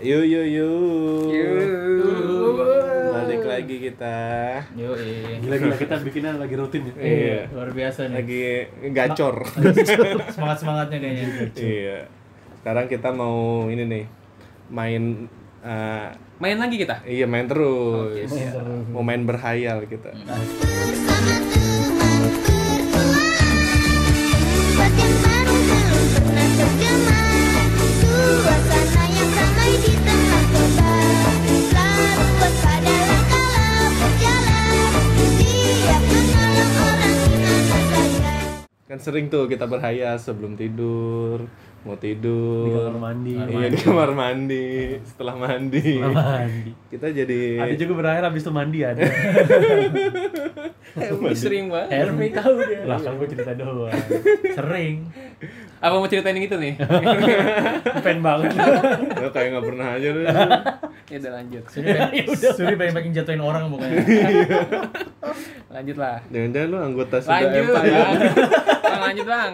Yuk yuk yuk. Balik lagi kita. Yo, Gila-gila kita bikinnya lagi rutin ya. Iya. luar biasa nih. Lagi gacor. Semangat semangatnya kayaknya. iya. Sekarang kita mau ini nih main eh, Main lagi kita? iya main terus. Oke, siap. Mau main berhayal kita. Bersama Kan sering tuh kita berhayal sebelum tidur, mau tidur. Di kamar mandi. Iya di kamar mandi, setelah mandi. mandi. Kita jadi Ada juga berakhir habis itu mandi ada. Helmi sering banget. Hermi tahu dia. lah kan gue cerita doang. Sering. Apa mau ceritain yang itu nih? Pengen banget. Ya, kayak nggak pernah aja deh. ya udah lanjut. Suri pengen, Suri pengen makin jatuhin orang bukannya. Lanjut lah. Jangan-jangan lu anggota Lanjut Empire. lanjut bang.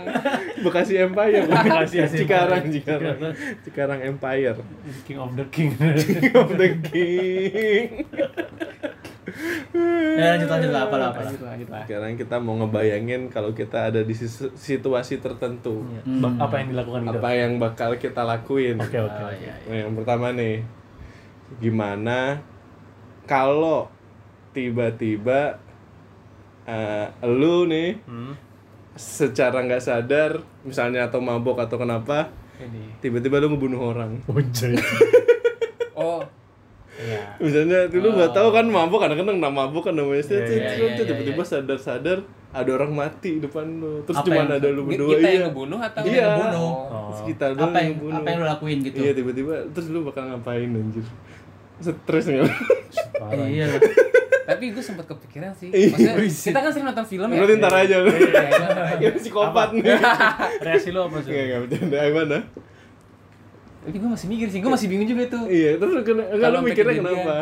Bekasi Empire. Bekasi. Cikarang, Cikarang. Cikarang Empire. King of the King. King of the King. Ya lanjut lanjut lah apa lah apa lah. Lanjut lah, lanjut lah. Sekarang kita mau ngebayangin kalau kita ada di situasi tertentu. Ba- Apa yang dilakukan gitu? Apa yang bakal kita lakuin? Oke oke. Oh, oke. iya. Nah, yang pertama nih, gimana kalau tiba-tiba eh, lu nih Hmm. Secara nggak sadar, misalnya atau mabok atau kenapa, Ini. tiba-tiba lu ngebunuh orang. Boncay. Oh, Iya. Misalnya dulu nggak tahu kan mabok, kadang-kadang nggak mabok kan namanya Terus- iya, terus iya, iya, tiba-tiba sadar-sadar ada orang mati di depan lu. Terus cuma yang- ada lu kita berdua yang iya. ngebunuh atau Iya. yang ngebunuh? Oh. Terus kita Apa yang ngebunuh. apa yang lo lakuin gitu? Iya tiba-tiba terus lu bakal ngapain anjir? Stres nggak? Iya. Tapi gue sempat kepikiran sih. Iya. Maksudnya kita kan sering nonton film ya. Berarti ntar aja lu. Iya, Ya psikopat nih. Reaksi lo apa sih? Enggak enggak bercanda gimana? Tapi gue masih mikir sih, gue masih bingung juga itu. Iya, terus lu Kalau mikirnya kenapa?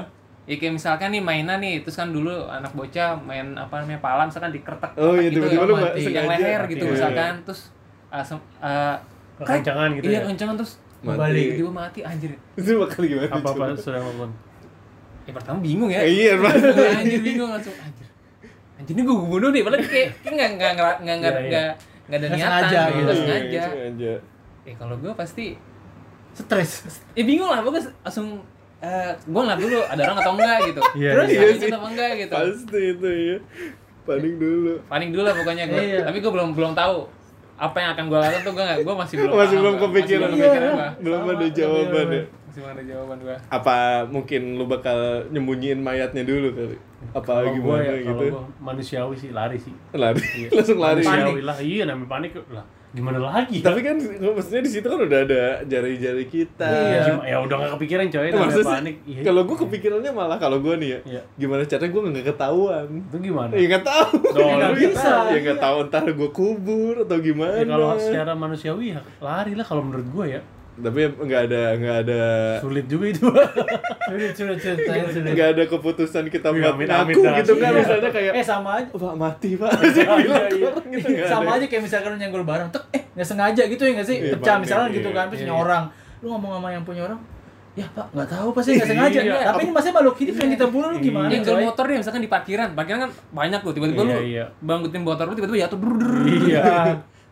Ya kayak misalkan nih mainan nih, terus kan dulu anak bocah main apa namanya palang, misalkan dikeretak Oh iya gitu, tiba-tiba yang lu nggak mati, yang leher gitu Iya. misalkan, terus uh, sem- uh, Kekencangan gitu iya, ya? kencangan terus Mati. balik tiba mati anjir. Itu bakal gimana? Apa apa coba? sudah ngomong? Ya pertama bingung ya. Iya, anjir bingung langsung anjir. Anjir ini gue bunuh nih, padahal kayak kayak nggak nggak nggak nggak nggak Iya, iya. nggak nggak ada niatan, sengaja gitu, gitu. nggak Iya, sengaja. sengaja. Eh kalau gue pasti Stres. ya bingung lah, gue langsung eh gue ngeliat dulu ada orang atau enggak gitu. Iya, Terus iya sih. apa enggak gitu. Pasti itu ya. Paling dulu. paling dulu lah pokoknya gue Iya. tapi gue belum belum tahu apa yang akan gue lakukan tuh gue nggak gue masih belum Masih belum kepikiran. masih belum kepikiran Iya. gua. Belum ada jawaban ya. masih belum ada jawaban gue Apa mungkin lu bakal nyembunyiin mayatnya dulu kali? Apa Kalau gue gimana ya, gitu? kalau gue manusiawi sih lari sih. Lari. Langsung lari. Manusiawi lah, iya namanya panik lah. Gimana lagi? Tapi kan maksudnya di situ kan udah ada jari-jari kita. Iya. Ya udah gak kepikiran coy, namanya maksudnya sih, panik. Iya. kalau gue kepikirannya malah kalau gue nih ya, Iya. gimana caranya gue nggak ketahuan? Itu gimana? Ya nggak tahu. Ya, nggak bisa. Ya nggak tahu entar gue kubur atau gimana. Ya, kalau secara manusiawi ya lari lah kalau menurut gue ya. Tapi nggak ada nggak ada Sulit juga itu. Sulit sulit sulit nggak ada keputusan kita Iya, buat amit-amit ngaku gitu kan Iya. misalnya kayak Eh sama aja. "Oh, Pak mati pak Iya, bilang iya. orang gitu nggak sama ada. aja kayak misalkan lu nyenggol barang, tek eh nggak sengaja gitu ya nggak sih? Iya, Pecah misalkan iya, gitu kan, terus iya, punya iya. orang. Lu ngomong sama yang punya orang, ya pak nggak tahu pasti nggak sengaja. Iya. Tapi ini masih makhluk hidup yang kita bunuh lu Iya. gimana? yang coy? motor deh misalkan di parkiran parkiran kan banyak tuh tiba-tiba Iya, lu iya. bangkutin motor lu tiba-tiba jatuh Iya.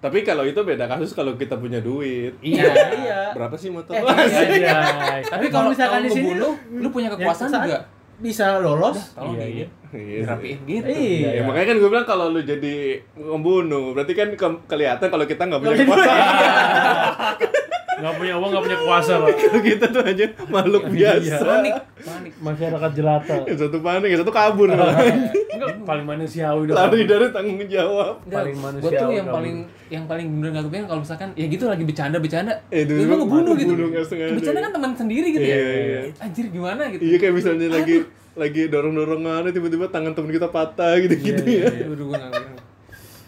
Tapi kalau itu beda kasus kalau kita punya duit Iya iya. berapa sih motor Eh, Wah, iya. Iya. Tapi kalau misalkan di sini ngebunuh, lu punya kekuasaan saat- juga bisa lolos. tolong Iya, nih iya. Iya, dirapiin gitu Iya. Ya, makanya kan gue bilang kalau lu jadi pembunuh, berarti kan ke- kelihatan kalau kita nggak punya Nggak punya kekuasaan. Gak punya uang, gak punya kuasa pak. Kalau kita tuh aja makhluk biasa. panik panik Masyarakat jelata. Yang satu panik, yang satu kabur. Enggak, paling manusiawi udah. Lari dari tanggung jawab. Paling gue manusiawi tuh yang kamu. paling yang paling bener gak kebayang kalau misalkan ya gitu lagi bercanda bercanda Eh, dulu lu ngebunuh gitu nggak bercanda kan teman sendiri gitu Iya, ya iya. anjir gimana gitu Iya kayak misalnya lagi lagi dorong-dorongan tiba-tiba tangan temen kita patah gitu-gitu Iya, ya. Aduh, nggak ngerti.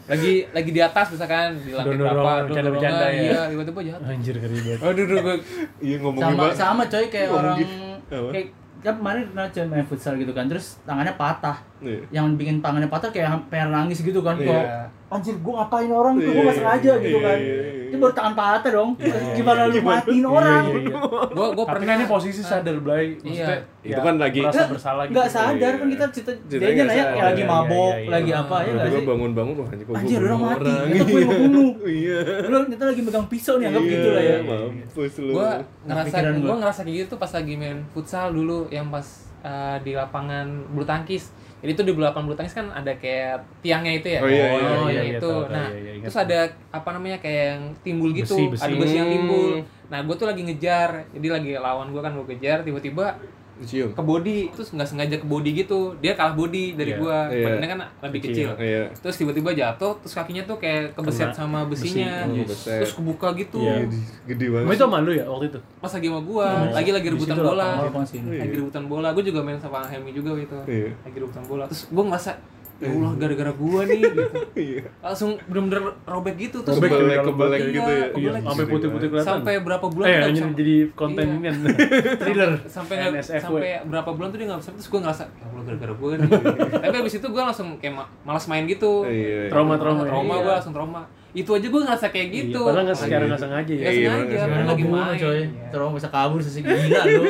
Lagi lagi di atas misalkan di lantai Dorong-dorong, berapa bercanda-bercanda dorong-dorongan, ya. iya tiba-tiba jatuh Anjir keribet. aduh aduh gua Iya ngomong Sama gimana? sama coy kayak Ngomong orang gitu. Kayak kan kemarin pernah coy main futsal gitu kan terus tangannya patah Iya. yang bikin tangannya patah kayak pengen nangis gitu kan Iya. kayak anjir gue ngapain orang tuh gue Iya, gak sengaja gitu iya, kan iya, iya. itu baru tangan patah dong Iya, iya, gimana lu Gimana? matiin orang Iya, iya, iya. Gua gua Tapi pernah kan ini posisi sadar Blay. Maksudnya, Iya. Itu kan lagi- merasa Nggak- bersalah gitu. nggak sadar Iya. kan kita cerita dia aja nanya kayak lagi Iya, mabok iya, iya. lagi apa ya sih bangun-bangun wah kok anjir gua orang bunuh mati kita gue yang ngebunuh Iya. lu ternyata lagi megang pisau nih anggap Iya, gitu lah ya Mampus lu. gua ngerasa gua ngerasa kayak gitu pas lagi main futsal dulu yang pas uh, di lapangan bulu tangkis jadi itu di bulu tangkis kan ada kayak tiangnya itu ya Oh, iya, iya, Oh, iya, iya, itu tahu, nah iya, iya, terus ada apa namanya kayak yang timbul gitu Besi, besi. ada besi yang timbul Hmm. nah gue tuh lagi ngejar jadi lagi lawan gue kan gue kejar tiba-tiba Cium. ke body terus nggak sengaja ke body gitu dia kalah body dari Iya. gua Iya. badannya kan lebih kecil Iya. terus tiba-tiba jatuh terus kakinya tuh kayak kebeset Kena sama besinya besi. Oh, kebeset. terus kebuka gitu Iya. Gede, gede banget. Emang itu sama lu ya waktu itu? pas lagi sama gua Hmm. lagi lagi rebutan bola sini. Iya. lagi rebutan bola gua juga main sama Helmi juga gitu Iya. lagi rebutan bola terus gua ngerasa ya Allah gara-gara gua nih gitu Iya. langsung bener-bener robek gitu terus Robek Kebelek, kebelek iya, gitu ya. Iya, kebelek. sampai putih-putih kelihatan. sampai berapa bulan eh, bisa- jadi konten Iya. ini kan. thriller. sampai sampai berapa bulan tuh dia nggak bisa terus gue ngerasa ya Allah gara-gara gue nih tapi abis itu gue langsung kayak ma- malas main gitu Iya. Trauma-trauma ya. trauma Iya. gue langsung trauma itu aja gue ngerasa kayak gitu Iya, padahal nggak secara nggak sengaja ya. Nggak Iya, sengaja padahal sengaja. lagi main coy Iya. terus bisa kabur sesi gila lu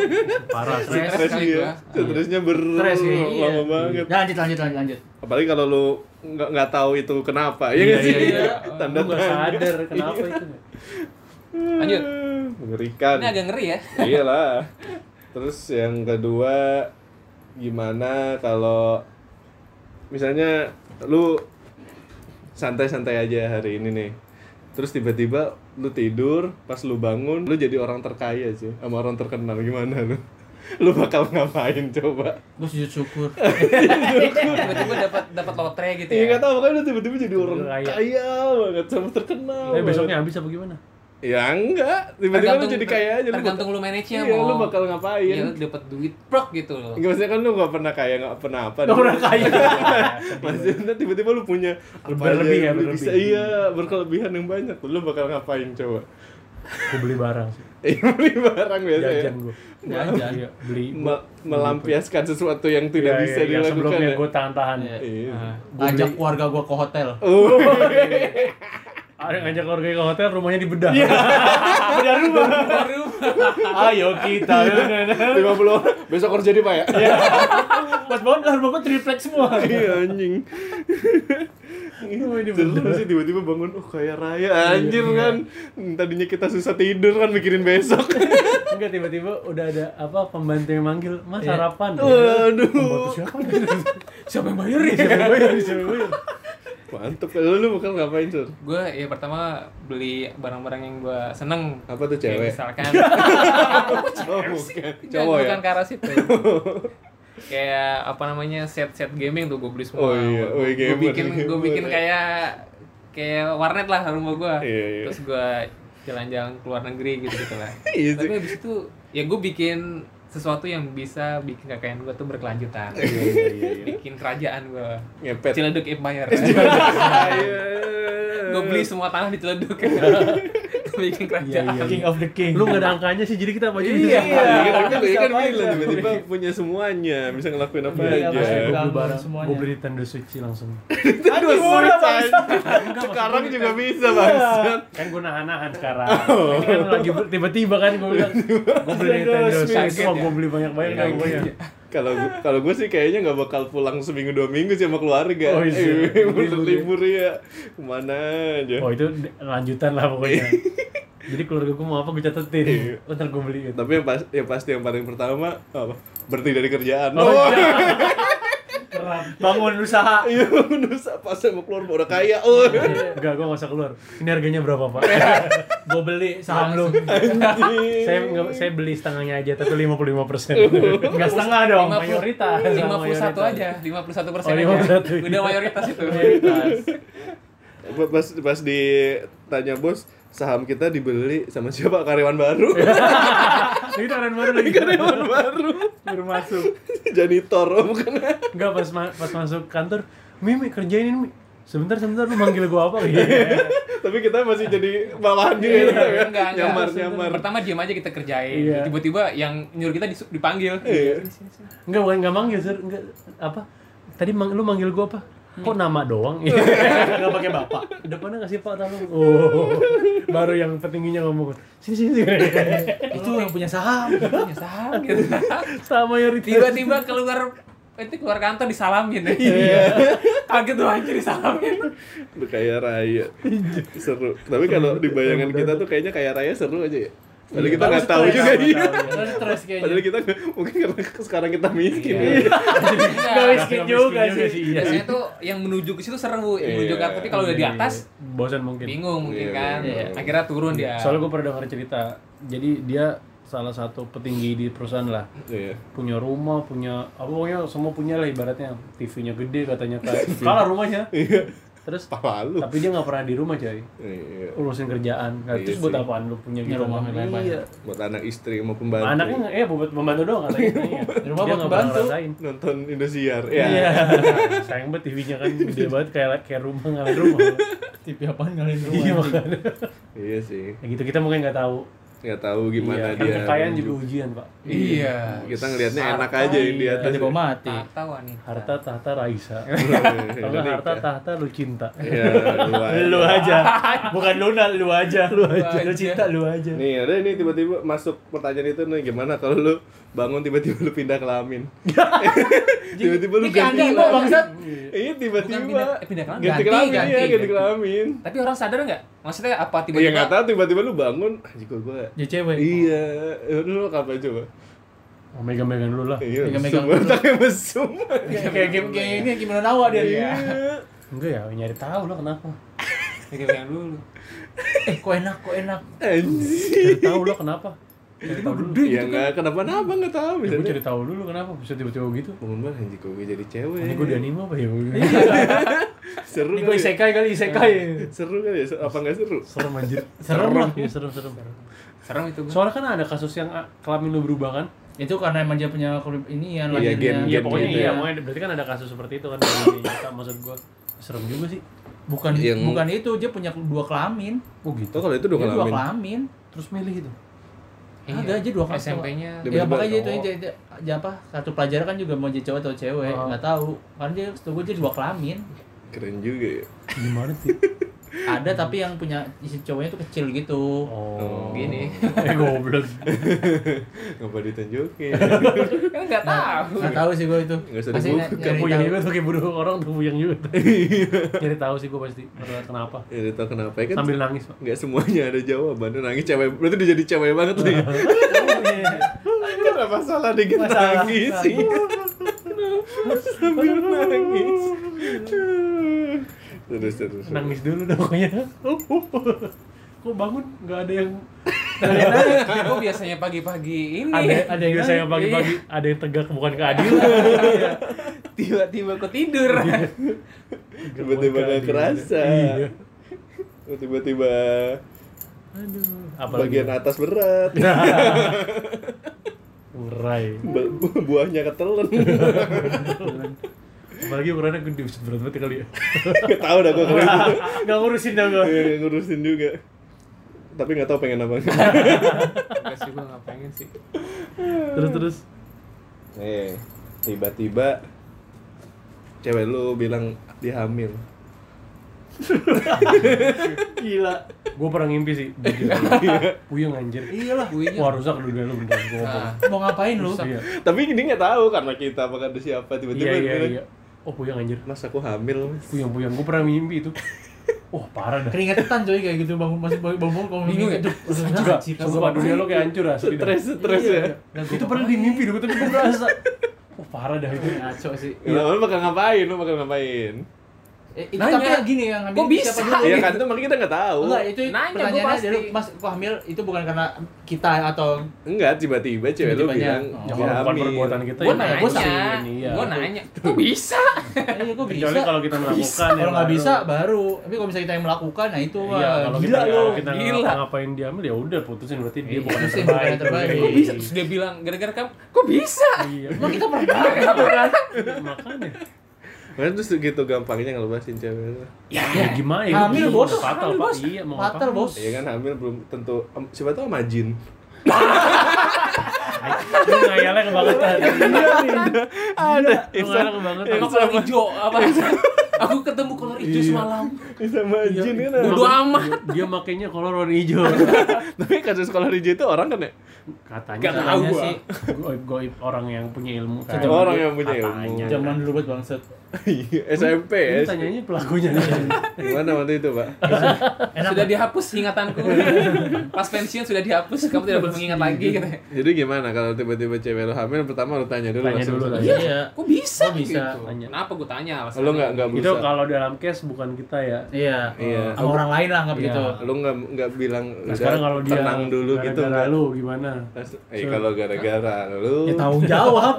Parah. Stres Stres kali dia. gua. Stresnya ber Stres, iya. lama banget. Ya, lanjut lanjut lanjut lanjut Apalagi kalau lu nggak nggak tahu itu kenapa, ya Iya, sih? iya, iya. Tanda tanya. sadar kenapa itu. Lanjut. Mengerikan. ini agak ngeri ya Iyalah. Terus yang kedua gimana kalau misalnya lu santai-santai aja hari ini nih. Terus tiba-tiba lu tidur, pas lu bangun lu jadi orang terkaya sih sama orang terkenal gimana lu? Lu bakal ngapain coba? gue sujud syukur tiba-tiba dapat dapat lotre gitu Iya ya nggak tahu kan lu tiba-tiba jadi orang Kaya. kaya banget sama terkenal. Tapi banget. besoknya habis apa gimana? Ya enggak, tiba-tiba lu jadi kaya aja lu tergantung bakal- lu manage-nya Iya, mau lu bakal ngapain? Iya, lu dapat duit prok gitu loh Enggak maksudnya kan lu gak pernah kaya, gak pernah apa Nggak pernah kaya. Maksudnya tiba-tiba lu punya Berlebih ya, yang berlebih. bisa Iya, berkelebihan yang banyak Lu bakal ngapain coba? Gue beli barang sih. Eh, beli barang biasa ya Jajan gue. Jajan. Iya, beli. Me- Melampiaskan sesuatu yang tidak Iya, bisa iya, yang dilakukan sebelumnya ya? gue tahan-tahan. Iya. Iya. Gua ajak keluarga gue ke hotel Oh, ada yang ngajak keluarga ke hotel, rumahnya dibedah. Iya. Bedah rumah. Ayo kita. 50 orang, besok kerja di Pak ya? pas banget lah rumah gue triplek semua Iya anjing Seru sih tiba-tiba bangun, oh kaya raya anjir kan Tadinya kita susah tidur kan mikirin besok Enggak tiba-tiba udah ada apa pembantu yang manggil, "Mas Iya. sarapan." Waduh Pembantu siapa? siapa yang bayar Siapa yang bayar? Siapa yang bayar? Mantep, lu, lu bakal ngapain Sur? gue ya pertama beli barang-barang yang gue seneng. Apa tuh Kayak cewek? misalkan Oh bukan, Bukan, cowok ya? bukan ke arah situ. Kayak apa namanya set-set gaming tuh gue beli Oh semua iya, oh iya, gue bikin gue bikin kayak kayak warnet lah rumah gue Iya, iya. terus gue jalan-jalan ke luar negeri gitu gitu lah Iya tapi habis itu ya gue bikin sesuatu yang bisa bikin kekayaan gue tuh berkelanjutan. Iya, iya, iya, bikin kerajaan gue Ngepet. Ciledug Empire. Gue beli semua tanah di Ciledug bikin kerajaan Iya, iya. king of the king Lu gak ada angkanya sih, jadi kita apa aja bisa. Iya, kan kan Bisa kan bilang tiba-tiba punya semuanya, bisa ngelakuin apa Iya, aja. Gue barang, semuanya. gue beli Nintendo Switch langsung. Aduh, murah, Bang. Sekarang juga bisa, Bang. Kan gue nahan-nahan sekarang. Ini kan lagi tiba-tiba kan gue bilang, gue beli Nintendo Switch, gue beli banyak-banyak Iya, kan. Kalau kalau gue sih kayaknya nggak bakal pulang seminggu dua minggu sih sama keluarga. Oh, iya. Eh, Bener libur ya, ke mana aja. Oh itu lanjutan lah pokoknya. Jadi keluarga gue mau apa gue Iya. catetin. Ntar gue beli. Tapi yang, pas, yang pasti yang paling pertama apa? Berhenti dari kerjaan. Oh, Oh. bangun usaha iya, nusa pas saya mau keluar udah kaya. Oh, Enggak, gue gak usah keluar. Ini harganya berapa pak? gue beli saham lu saya nggak- saya beli setengahnya aja, tapi 55 persen. nggak setengah dong mayoritas. lima puluh satu aja lima puluh satu persen Oh, aja 51. udah mayoritas itu Mayoritas. pas pas ditanya bos saham kita dibeli sama siapa karyawan baru Ini karyawan baru lagi. karyawan baru Baru masuk. janitor oh, bukan Enggak pas ma- pas masuk kantor, Mimi kerjain ini. Sebentar sebentar lu manggil gua apa gitu. tapi kita masih jadi bawahan juga Iya, gitu kan enggak, enggak. nyamar nyamar pertama diam aja kita kerjain Iya. tiba-tiba yang nyuruh kita dipanggil Iya. Enggak bukan enggak manggil, Sir. Enggak apa? tadi mang, lu manggil gua apa? Kok nama doang? Enggak pakai bapak. Depannya ngasih Pak tolong. Oh. Baru yang petingginya ngomong. Sini sini. sini. itu yang punya saham punya saham gitu Sama mayoritas. tiba-tiba keluar itu keluar kantor disalamin iya kaget tuh anjir disalamin Lu kaya raya. seru. Tapi kalau di bayangan kita tuh kayaknya kaya raya seru aja ya. Padahal kita nggak tahu juga iya. Terus stres kayaknya Padahal kita mungkin karena sekarang kita miskin. Iya. ya. Gak miskin juga sih Iya. biasanya tuh yang menuju ke situ seru yang menuju ke Iya. tapi kalau udah di atas bosan mungkin. bingung Iya, mungkin kan iya. akhirnya turun dia Soalnya gue pernah dengar cerita. Jadi dia salah satu petinggi di perusahaan lah. Iya. Punya rumah, punya apa pokoknya semua punya lah ibaratnya. TV-nya gede katanya kayak kalah rumahnya. Terus Pala lu. tapi dia nggak pernah di rumah coy. Iya. Urusin kerjaan. Nah, Iya terus buat apaan lu punya gitu rumah kan? Iya. Buat anak istri mau pembantu. Anaknya eh buat membantu doang katanya. Iya. Di rumah Dia buat pembantu. nonton Indosiar. Ya. Iya. Sayang banget TV-nya kan gede banget kayak kayak rumah ngalahin rumah. TV apaan ngalahin rumah Iya anjing. makanya. Iya sih. Ya gitu kita mungkin nggak tahu. Nggak tahu gimana Iya, dia. Kekayaan juga ujian pak. iya Kita ngelihatnya enak Harta, aja yang di iya. atas. Jadi mati Tahta wanita Harta tahta Raisa. Iya, Kalau harta tahta lu cinta. Ya, lu aja. lu aja. Bukan Luna, lu aja. Lu aja. Lu cinta lu aja. Nih ada ini tiba-tiba masuk pertanyaan itu nih gimana kalau lu bangun tiba-tiba lu pindah kelamin. tiba-tiba lu Ini ganti bangsat. Iya tiba-tiba. pindah, pindah kelamin. Ganti ganti, iya, kelamin. tapi orang sadar nggak maksudnya apa Iya tiba-tiba nggak tahu tiba-tiba lu bangun, anjing kok gua. Jadi cewek Iya, Eh, lu apa coba? Oh, megang-megang dulu lah. Iya, Megang-megang dulu. mesum. Kayak game kayak ini gimana nawa dia Iya. Enggak ya, nyari tahu lah kenapa. Pegang dulu Eh kok enak kok enak Anjing. Cari tahu lah kenapa. Cari tahu dulu. Ya enggak kenapa-napa enggak tahu Ya, gue cari tahu dulu kenapa bisa tiba-tiba gitu. Bangun banget anjing kok gue jadi cewek. Ini gue di anime apa ya? Seru kali ya? isekai kali, isekai. Seru kali ya? Apa enggak seru? Serem anjir. Serem lah. Iya, serem, serem. serem itu Soalnya kan ada kasus yang ah, kelamin lu berubah kan? Itu karena emang dia punya ini yang Iya, gen- Iya, gen pokoknya gitu iya, ya. pokoknya berarti kan ada kasus seperti itu kan nyata maksud gue. Serem juga sih. Bukan Yang- bukan itu, dia punya dua kelamin. Oh gitu. Tuh kalau itu dua Dia dua kelamin. kelamin. Terus milih itu. Ada aja dua kelamin. SMP-nya Dia- Ya makanya itu oh. dia, dia, dia apa satu pelajaran kan juga mau jadi cowok atau cewek Oh. nggak tahu karena dia setahu gue dia dua kelamin Keren juga ya. Gimana sih? ada tapi yang punya isi cowoknya tuh kecil gitu Oh. Gini. Eh goblok. Ngapa ditunjukin? kan nggak tahu nggak tahu sih gue itu Nggak usah dibuka. nyari puyeng tahu. juga tuh kayak bunuh orang tuh puyeng juga. Nyari tahu sih gue pasti. Karena kenapa? ya udah tau kenapa ya kan? Sambil nangis pak. Nggak semuanya ada jawabannya nangis cewek berarti dia jadi cewek banget nih kenapa salah dikit nangis sih sambil nangis terus terus Nangis dulu dong pokoknya. Kok bangun? Nggak ada yang kok biasanya pagi-pagi ini? Ada ada yang Gimana? saya pagi-pagi ada yang tegak bukan keadilan. tiba-tiba kok tidur. Tiba-tiba nggak kerasa. Iya. tiba-tiba Aduh. Bagian atas berat. Urai. Bu- bu- buahnya ketelen Apalagi ukurannya gede berat banget kali ya. nggak tahu dah gue keren Nggak ngurusin dah gue. Nggak ngurusin juga tapi nggak tahu pengen apa Enggak sih gua nggak pengen sih Terus terus. eh tiba-tiba cewek lu bilang dia hamil Gila. Gue pernah ngimpi sih. jujur. Puyeng anjir. iyalah Kuenya Wah rusak dunia lu beneran gue ngomong. Nah, mau ngapain lu Iya. tapi ini nggak tahu karena kita apa kata siapa tiba-tiba Iya iya iya. Oh puyeng anjir. mas aku hamil mas Puyeng puyeng. Gue pernah mimpi itu. Wah parah dah. keringetan coy kayak gitu bangun masih bangun bangun kalau Bingung ya? Aduh, Juga. Sumpah dunia lo kayak hancur asli. stres stres Iya. ya gua Itu pernah di mimpi dulu tapi gue berasa. Wah parah dah itu. ngaco sih Nah, lu bakal ngapain lu bakal ngapain Eh, itu Nanya. tapi yang gini yang ngambil Kok bisa? siapa dulu Iya gitu. kan itu makanya kita nggak tahu Enggak, itu Nanya, pasti. dari Mas kok hamil itu bukan karena kita atau enggak tiba-tiba cewek lu Tiba-tibanya. bilang Oh, Ya dia kalau bukan hamil perbuatan kita gua ya nanya, nanya gua saksiin, iya. gua nanya kok bisa eh, kok bisa? Kecuali kalau kita melakukan ya Kalau nggak bisa baru. Tapi kalau misalnya kita yang melakukan, nah itu Iya, mah kalau gila kita, lu. kalau kita Gila. ngapain dia ambil ya udah putusin berarti dia Iya, bukan yang putusin, terbaik. Iya. kok bisa terus dia bilang gara-gara kamu kok bisa Iya. Emang kita pernah? Makanya. Makanya terus gitu gampangnya ngelepasin cewek lu Ya, gimana ya? Hamil, Itu bos. Fatal, Hamil, Pak. bos. Iya, mau Fatal, bos. Iya kan hamil belum tentu em, siapa tahu sama jin Lu ngayalnya kebangetan. ada Lu ngayalnya kebangetan. Apa kolor hijau apa? Aku ketemu kolor hijau semalam. sama jin kan Bodo amat. Dia makainya kolor warna hijau. tapi kasus kolor hijau itu orang kan ya Katanya Gak tahu Katanya gua. sih. goib-goib orang yang punya ilmu kan. orang yang punya Katanya. ilmu Zaman dulu buat bangsat. SMP ya Ini tanyanya pelakunya nih. gimana waktu itu pak Sudah dihapus ingatanku. Pas pensiun sudah dihapus, kamu tidak perlu mengingat lagi katanya. jadi gimana kalau tiba-tiba cewek lo hamil pertama lo tanya dulu Tanya langsung dulu lah. Iya. Kok bisa? Kok bisa? Gitu. Tanya. Kenapa gue tanya? lo nggak nggak Itu berusaha kalau dalam case bukan kita ya. Iya. Iya. Sama orang lain lah nggak Iya. begitu. lo nggak nggak bilang Nah, sekarang kalau dia tenang dulu gitu gara-gara lu gimana? Eh kalau gara-gara lu Ya tanggung jawab.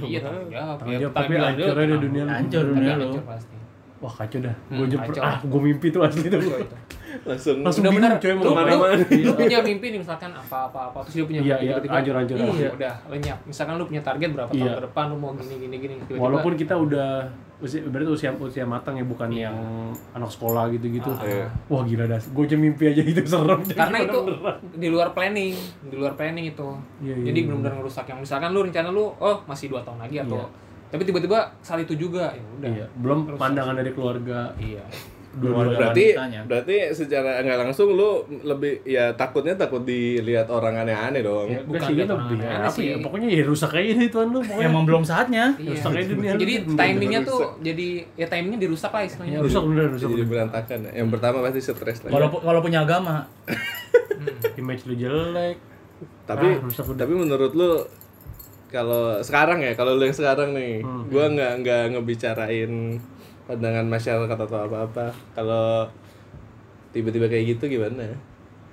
Iya, tanggung jawab. Tapi aja tenang. dunia lu. Hancur dunia lu. pasti. Wah kacau dah. Hmm, Gue jepret ah, gue mimpi tuh asli tuh. Langsung Langsung Udah bener, coy lu, mau lu, ke mana-mana. lu punya mimpi nih misalkan apa-apa-apa terus dia punya Iya, mimpi iya, tiba-tiba hancur, hancur. iya, Iya. udah lenyap misalkan lu punya target berapa tahun Iya. ke depan lu mau gini gini gini tiba-tiba Walaupun kita udah usia berarti usia usia matang ya bukan Iya. yang anak sekolah gitu-gitu. Ah. Iya. Wah gila dah. Gue aja mimpi aja itu serem. karena itu beneran? di luar planning di luar planning itu Iya, iya, jadi iya. benar-benar ngerusak yang misalkan lu rencana lu oh masih dua tahun lagi atau Iya. Tapi tiba-tiba saat itu juga ya udah Iya, belum Rusak. pandangan dari keluarga. iya Dua-duanya. berarti wanitanya. berarti secara nggak langsung lu lebih ya takutnya takut dilihat orang aneh-aneh dong Ya, Bukan sih gitu. Ya, aneh apa ya? Pokoknya ya rusak aja deh tuan lu. Pokoknya Emang belum saatnya. Iya. rusak aja dunia jadi timingnya tuh rusak. jadi ya timingnya dirusak lah istilahnya Ya, rusak bener, rusak jadi berantakan ya. yang pertama pasti stres lah Kalau kalau punya agama, Hmm. Image lu jelek. tapi Ah, tapi menurut lu kalau sekarang ya kalau lu yang sekarang nih Hmm. gua nggak nggak ngebicarain pandangan masyarakat atau apa apa kalau tiba-tiba kayak gitu gimana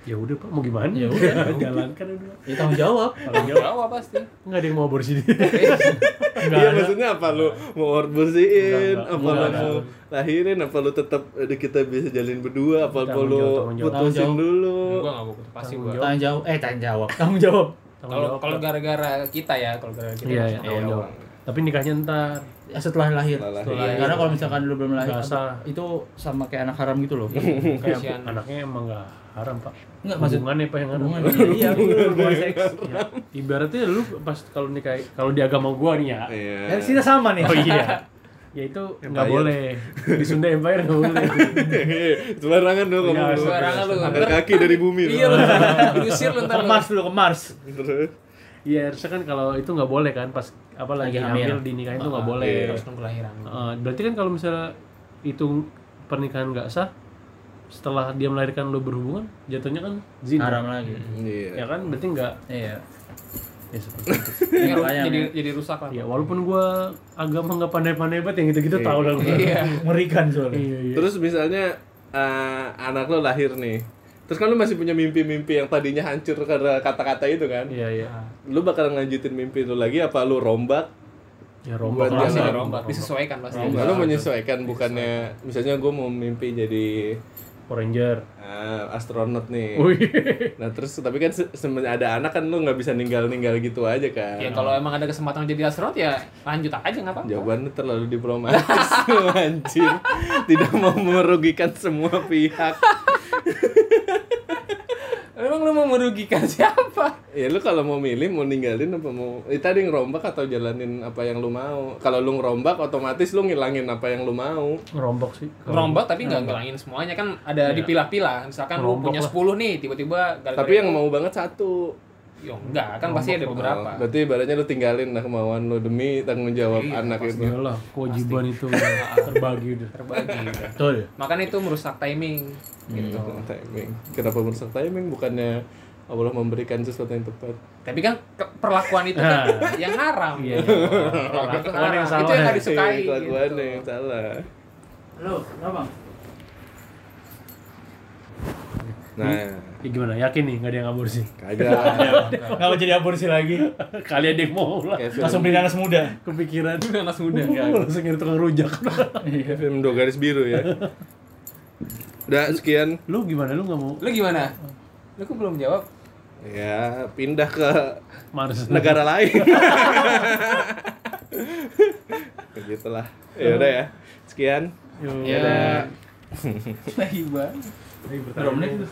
Ya udah Pak, mau gimana? Ya udah. jalankan udah. ya tanggung jawab. Kalau jawab pasti enggak ada yang mau aborsi dia. Enggak Iya ada. maksudnya apa lu mau bersihin, apa lu mau lahirin, apa lu tetap kita bisa jalin berdua, apa Tanggung lu tanggung putusin Tanggung dulu. gua nggak mau pasti Tanggung gua. Tanggung jawab. Eh, tanggung jawab. Tanggung jawab. Kalau kalau gara-gara kita ya kalau gara-gara kita Iya, pasti iya, tanggung tanggung jawab. jawab. Tapi nikahnya ntar. Ya, setelah lahir. Setelah lahir. Iya, Karena iya. kalau misalkan lu belum lahir, Nggak sah. itu sama kayak anak haram gitu loh. Kayak Kasihan. anaknya emang enggak haram, Pak. Enggak Hubungannya Pak yang haram. iya, bener, hubungan seks. Ya, ibaratnya lu pas kalau nikah kalau di agama gua nih ya. Iya. Ya, sini sama nih. Oh iya. Ya itu nggak boleh. Di Sunda Empire nggak boleh. Sembarangan lu Iya, ngomong lu. sembarangan lu. Angkat kaki dari bumi lu. iya lu diusir lu ntar Ke lu. Mars dulu, ke Mars. Terus, Iya, harusnya kan kalau itu nggak boleh kan pas apa lagi, Lagi hamil. dinikahin itu nggak Ah, boleh. iya. harus nunggu lahiran Eh, berarti kan kalau misalnya itu pernikahan nggak sah setelah dia melahirkan lu berhubungan jatuhnya kan zina. Haram lagi. Iya. Ya kan berarti nggak Iya. Ya seperti itu. Iya, Makanya, jadi jadi rusak lah Ya walaupun gua agama nggak pandai-pandai banget yang gitu-gitu Iya. tahu lah gua. iya Mengerikan soalnya. Iya, iya. Terus misalnya eh, anak lo lahir nih. Terus kan lu masih punya mimpi-mimpi yang tadinya hancur karena kata-kata itu kan. Iya, iya. Lu bakal ngelanjutin mimpi itu lagi apa lu rombak? Ya rombak Buat pasti Rombak, rombak disesuaikan pasti Nah, lu menyesuaikan bukannya misalnya gue mau mimpi jadi Power Ranger. eh, astronot nih. Wih. Nah terus tapi kan se- semenjak ada anak kan lu nggak bisa ninggal-ninggal gitu aja kan. ya kalau emang ada kesempatan jadi astronot ya lanjut aja nggak apa-apa Jawabannya terlalu diplomatis anjir. Tidak mau merugikan semua pihak. emang lu mau merugikan siapa Ya lu kalau mau milih mau ninggalin apa mau eh, tadi ngerombak atau jalanin apa yang lu mau. Kalau lu ngerombak otomatis lu ngilangin apa yang lu mau. Ngerombak sih. Ngerombak tapi nggak ngelangin semuanya kan ada Iya. dipilah-pilah misalkan lu Ngerombak punya lah. 10 nih tiba-tiba Tapi yang mau banget satu. Ya enggak kan pasti ada beberapa Oh, berarti ibaratnya lu tinggalin lah kemauan lu demi tanggung jawab Iya, anak itu. Iyalah, kewajiban itu terbagi udah. terbagi Betul. makanya itu merusak timing gitu Merusak timing. Kenapa merusak timing? Bukannya Allah memberikan sesuatu yang tepat. tapi kan perlakuan itu kan yang haram Iya. Perlakuan itu Perlakuan yang salah. itu yang nggak disukai Iya, kelakuan gitu. yang salah. Halo, kenapa? Nah, Ya gimana? Yakin nih nggak ada yang aborsi? kagak. Enggak mau jadi aborsi lagi. Kalian yang mau lah. Langsung beli nanas muda. Kepikiran. anak muda Langsung nyari tukang rujak. kayak film dua garis biru ya. Udah sekian. lu gimana? Lu nggak mau lu gimana lu kok belum jawab Ya, pindah ke Mars? negara lain. Begitulah. Ya udah ya. Sekian. Yo. ya lagi banget Berapa menit?